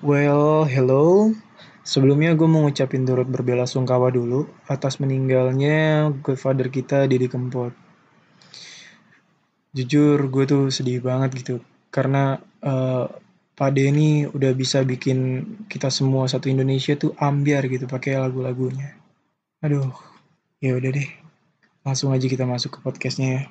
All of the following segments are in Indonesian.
Well, hello. Sebelumnya gue mau ngucapin turut berbela sungkawa dulu atas meninggalnya godfather kita Didi Kempot. Jujur gue tuh sedih banget gitu karena uh, Pak Denny udah bisa bikin kita semua satu Indonesia tuh ambiar gitu pakai lagu-lagunya. Aduh, ya udah deh. Langsung aja kita masuk ke podcastnya ya.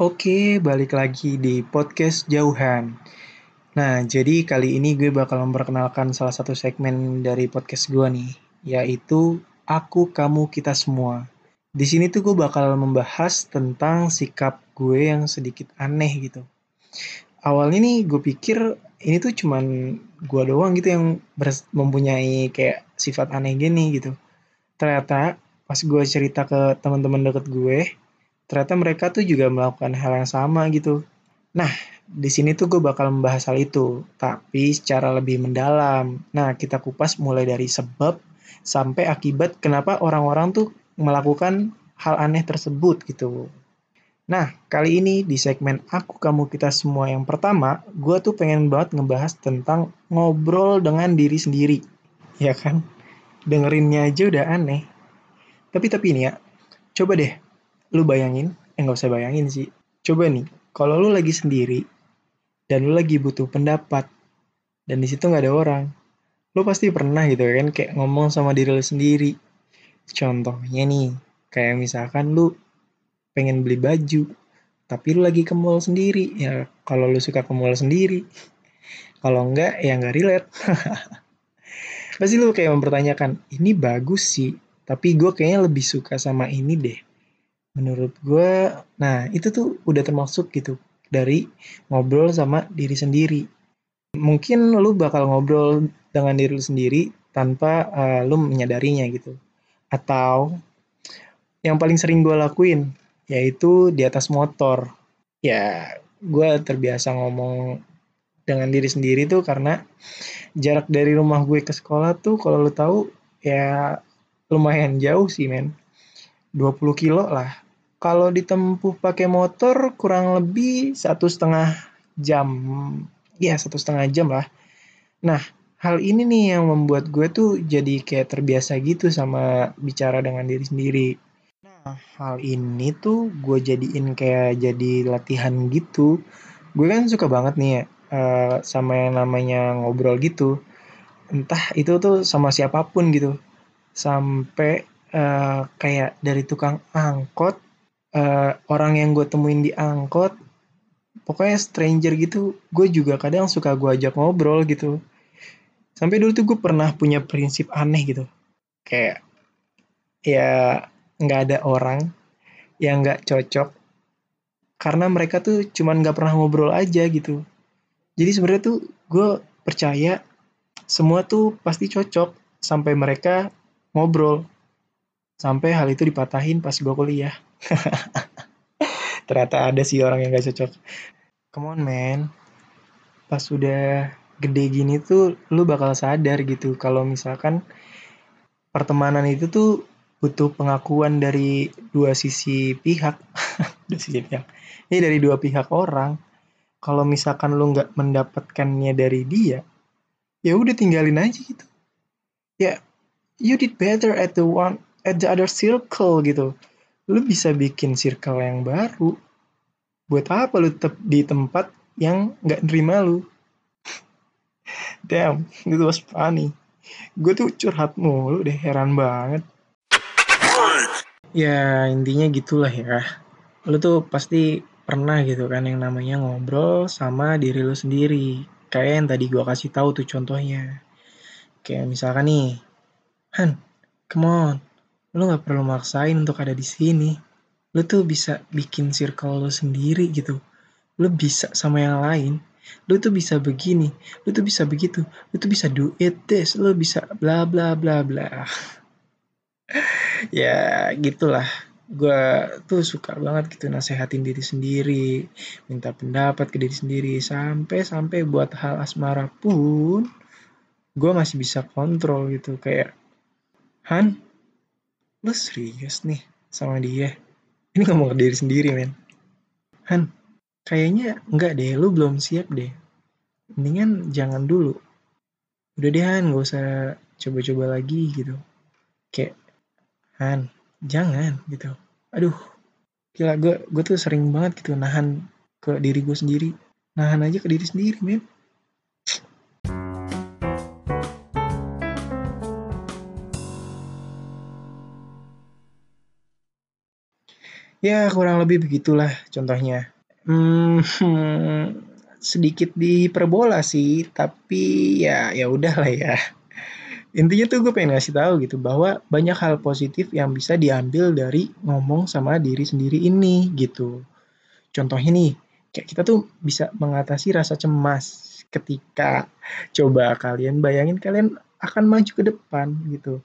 Oke, balik lagi di podcast Jauhan. Nah, jadi kali ini gue bakal memperkenalkan salah satu segmen dari podcast gue nih, yaitu Aku, Kamu, Kita Semua. Di sini tuh gue bakal membahas tentang sikap gue yang sedikit aneh gitu. Awalnya nih gue pikir ini tuh cuman gue doang gitu yang mempunyai kayak sifat aneh gini gitu. Ternyata pas gue cerita ke teman-teman deket gue, ternyata mereka tuh juga melakukan hal yang sama gitu. Nah, di sini tuh gue bakal membahas hal itu, tapi secara lebih mendalam. Nah, kita kupas mulai dari sebab sampai akibat kenapa orang-orang tuh melakukan hal aneh tersebut gitu. Nah, kali ini di segmen Aku Kamu Kita Semua yang pertama, gue tuh pengen banget ngebahas tentang ngobrol dengan diri sendiri. Ya kan? Dengerinnya aja udah aneh. Tapi tapi ini ya, coba deh lu bayangin, eh nggak usah bayangin sih. Coba nih, kalau lu lagi sendiri dan lu lagi butuh pendapat dan di situ nggak ada orang, lu pasti pernah gitu kan kayak ngomong sama diri lu sendiri. Contohnya nih, kayak misalkan lu pengen beli baju, tapi lu lagi ke mall sendiri. Ya kalau lu suka ke mall sendiri, kalau enggak ya nggak relate. pasti lu kayak mempertanyakan, ini bagus sih, tapi gue kayaknya lebih suka sama ini deh Menurut gue, nah itu tuh udah termasuk gitu dari ngobrol sama diri sendiri. Mungkin lu bakal ngobrol dengan diri lu sendiri tanpa uh, lu menyadarinya gitu. Atau yang paling sering gue lakuin yaitu di atas motor. Ya, gue terbiasa ngomong dengan diri sendiri tuh karena jarak dari rumah gue ke sekolah tuh kalau lu tahu ya lumayan jauh sih men 20 kilo lah kalau ditempuh pakai motor kurang lebih satu setengah jam. Ya, satu setengah jam lah. Nah, hal ini nih yang membuat gue tuh jadi kayak terbiasa gitu sama bicara dengan diri sendiri. Nah, hal ini tuh gue jadiin kayak jadi latihan gitu. Gue kan suka banget nih ya sama yang namanya ngobrol gitu. Entah itu tuh sama siapa pun gitu. Sampai uh, kayak dari tukang angkot uh, orang yang gue temuin di angkot pokoknya stranger gitu gue juga kadang suka gue ajak ngobrol gitu. Sampai dulu tuh gue pernah punya prinsip aneh gitu. Kayak ya nggak ada orang yang nggak cocok karena mereka tuh cuman nggak pernah ngobrol aja gitu. Jadi sebenarnya tuh gue percaya semua tuh pasti cocok sampai mereka ngobrol. Sampai hal itu dipatahin pas gue kuliah Ternyata ada sih orang yang gak cocok. Come on man. Pas udah gede gini tuh lu bakal sadar gitu kalau misalkan pertemanan itu tuh butuh pengakuan dari dua sisi pihak. dua sisi pihak. Ini dari dua pihak orang. Kalau misalkan lu nggak mendapatkannya dari dia, ya udah tinggalin aja gitu. Ya, you did better at the one at the other circle gitu lu bisa bikin circle yang baru. Buat apa lu tetap di tempat yang nggak nerima lu? Damn, itu was funny. Gue tuh curhat mulu deh, heran banget. Ya, intinya gitulah ya. Lu tuh pasti pernah gitu kan yang namanya ngobrol sama diri lu sendiri. Kayak yang tadi gue kasih tahu tuh contohnya. Kayak misalkan nih, Han, come on, lu nggak perlu maksain untuk ada di sini. Lu tuh bisa bikin circle lu sendiri gitu. Lu bisa sama yang lain. Lu tuh bisa begini lu tuh bisa begitu lu tuh bisa do it this lu bisa bla bla bla bla. Ya gitulah. Gue tuh suka banget gitu nasehatin diri sendiri, minta pendapat ke diri sendiri, sampai-sampai buat hal asmara pun gue masih bisa kontrol gitu. Kayak Han lu serius nih sama dia? Ini ngomong ke diri sendiri men. Han kayaknya enggak deh lu belum siap deh. Mendingan jangan dulu. Udah deh Han gak usah coba-coba lagi gitu. Kayak Han jangan gitu. Aduh gila gue gue tuh sering banget gitu nahan ke diri gue sendiri. Nahan aja ke diri sendiri men ya kurang lebih begitulah contohnya hmm, sedikit diperbola sih tapi ya ya udah lah ya intinya tuh gue pengen ngasih tahu gitu bahwa banyak hal positif yang bisa diambil dari ngomong sama diri sendiri ini gitu. Contohnya nih, kayak kita tuh bisa mengatasi rasa cemas ketika coba kalian bayangin kalian akan maju ke depan gitu.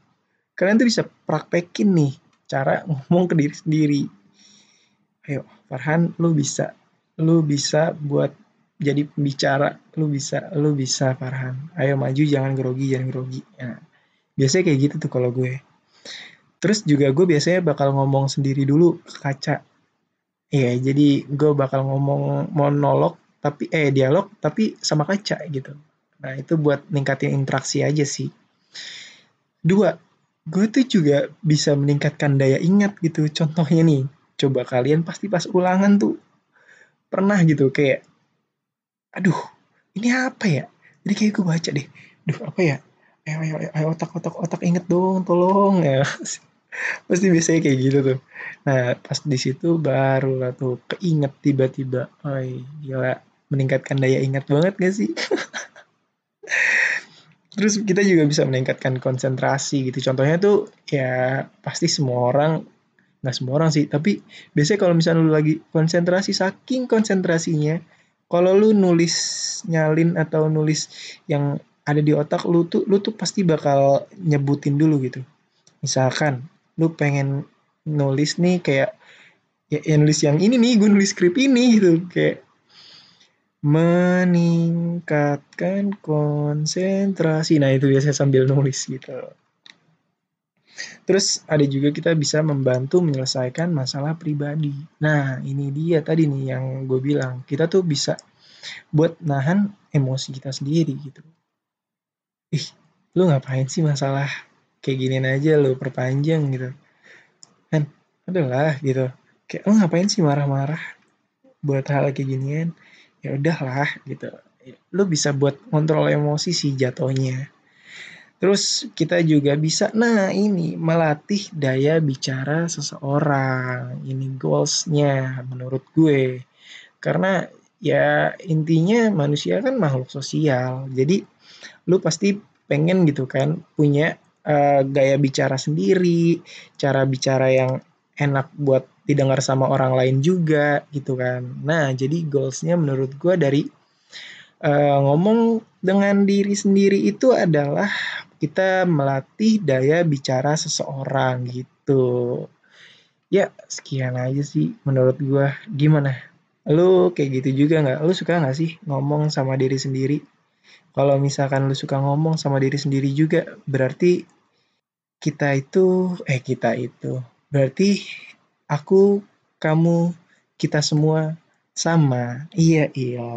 Kalian tuh bisa praktekin nih cara ngomong ke diri sendiri. Ayo, Farhan, lu bisa. Lu bisa buat jadi pembicara lu bisa lu bisa Farhan ayo maju jangan grogi jangan grogi ya. biasanya kayak gitu tuh kalau gue terus juga gue biasanya bakal ngomong sendiri dulu ke kaca Iya, jadi gue bakal ngomong monolog tapi eh dialog tapi sama kaca gitu. Nah, itu buat ningkatin interaksi aja sih. Dua, gue tuh juga bisa meningkatkan daya ingat gitu. Contohnya nih, coba kalian pasti pas ulangan tuh pernah gitu kayak aduh ini apa ya? Jadi kayak gue baca deh. Duh apa ya? Ayo ayo ayo, ayo otak otak otak inget dong tolong. Ya pasti biasanya kayak gitu tuh. Nah pas di situ baru lah tuh keinget tiba-tiba oi gila meningkatkan daya ingat banget gak sih? Terus kita juga bisa meningkatkan konsentrasi gitu. Contohnya tuh ya pasti semua orang nggak semua orang sih tapi biasanya kalau misalnya lu lagi konsentrasi saking konsentrasinya kalau lu nulis nyalin atau nulis yang ada di otak lu tuh lu tuh pasti bakal nyebutin dulu gitu. Misalkan lu pengen nulis nih kayak ya, ya nulis yang ini nih gue nulis skrip ini gitu kayak meningkatkan konsentrasi. Nah itu biasanya sambil nulis gitu Terus ada juga kita bisa membantu menyelesaikan masalah pribadi. Nah, ini dia tadi nih yang gue bilang. Kita tuh bisa buat nahan emosi kita sendiri gitu. Ih, lu ngapain sih masalah kayak gini aja lu perpanjang gitu. Kan, adalah gitu. Kayak lu ngapain sih marah-marah buat hal kayak ginian? Ya udahlah gitu. Lu bisa buat kontrol emosi sih jatuhnya Terus kita juga bisa, nah ini melatih daya bicara seseorang. Ini goalsnya menurut gue. Karena ya intinya manusia kan makhluk sosial. Jadi lu pasti pengen gitu kan punya uh, gaya bicara sendiri, cara bicara yang enak buat didengar sama orang lain juga gitu kan. Nah jadi goalsnya menurut gue dari uh, ngomong dengan diri sendiri itu adalah kita melatih daya bicara seseorang gitu. Ya, sekian aja sih menurut gua. Gimana? Lu kayak gitu juga nggak? Lu suka nggak sih ngomong sama diri sendiri? Kalau misalkan lu suka ngomong sama diri sendiri juga, berarti kita itu, eh kita itu, berarti aku, kamu, kita semua sama. Iya, iya.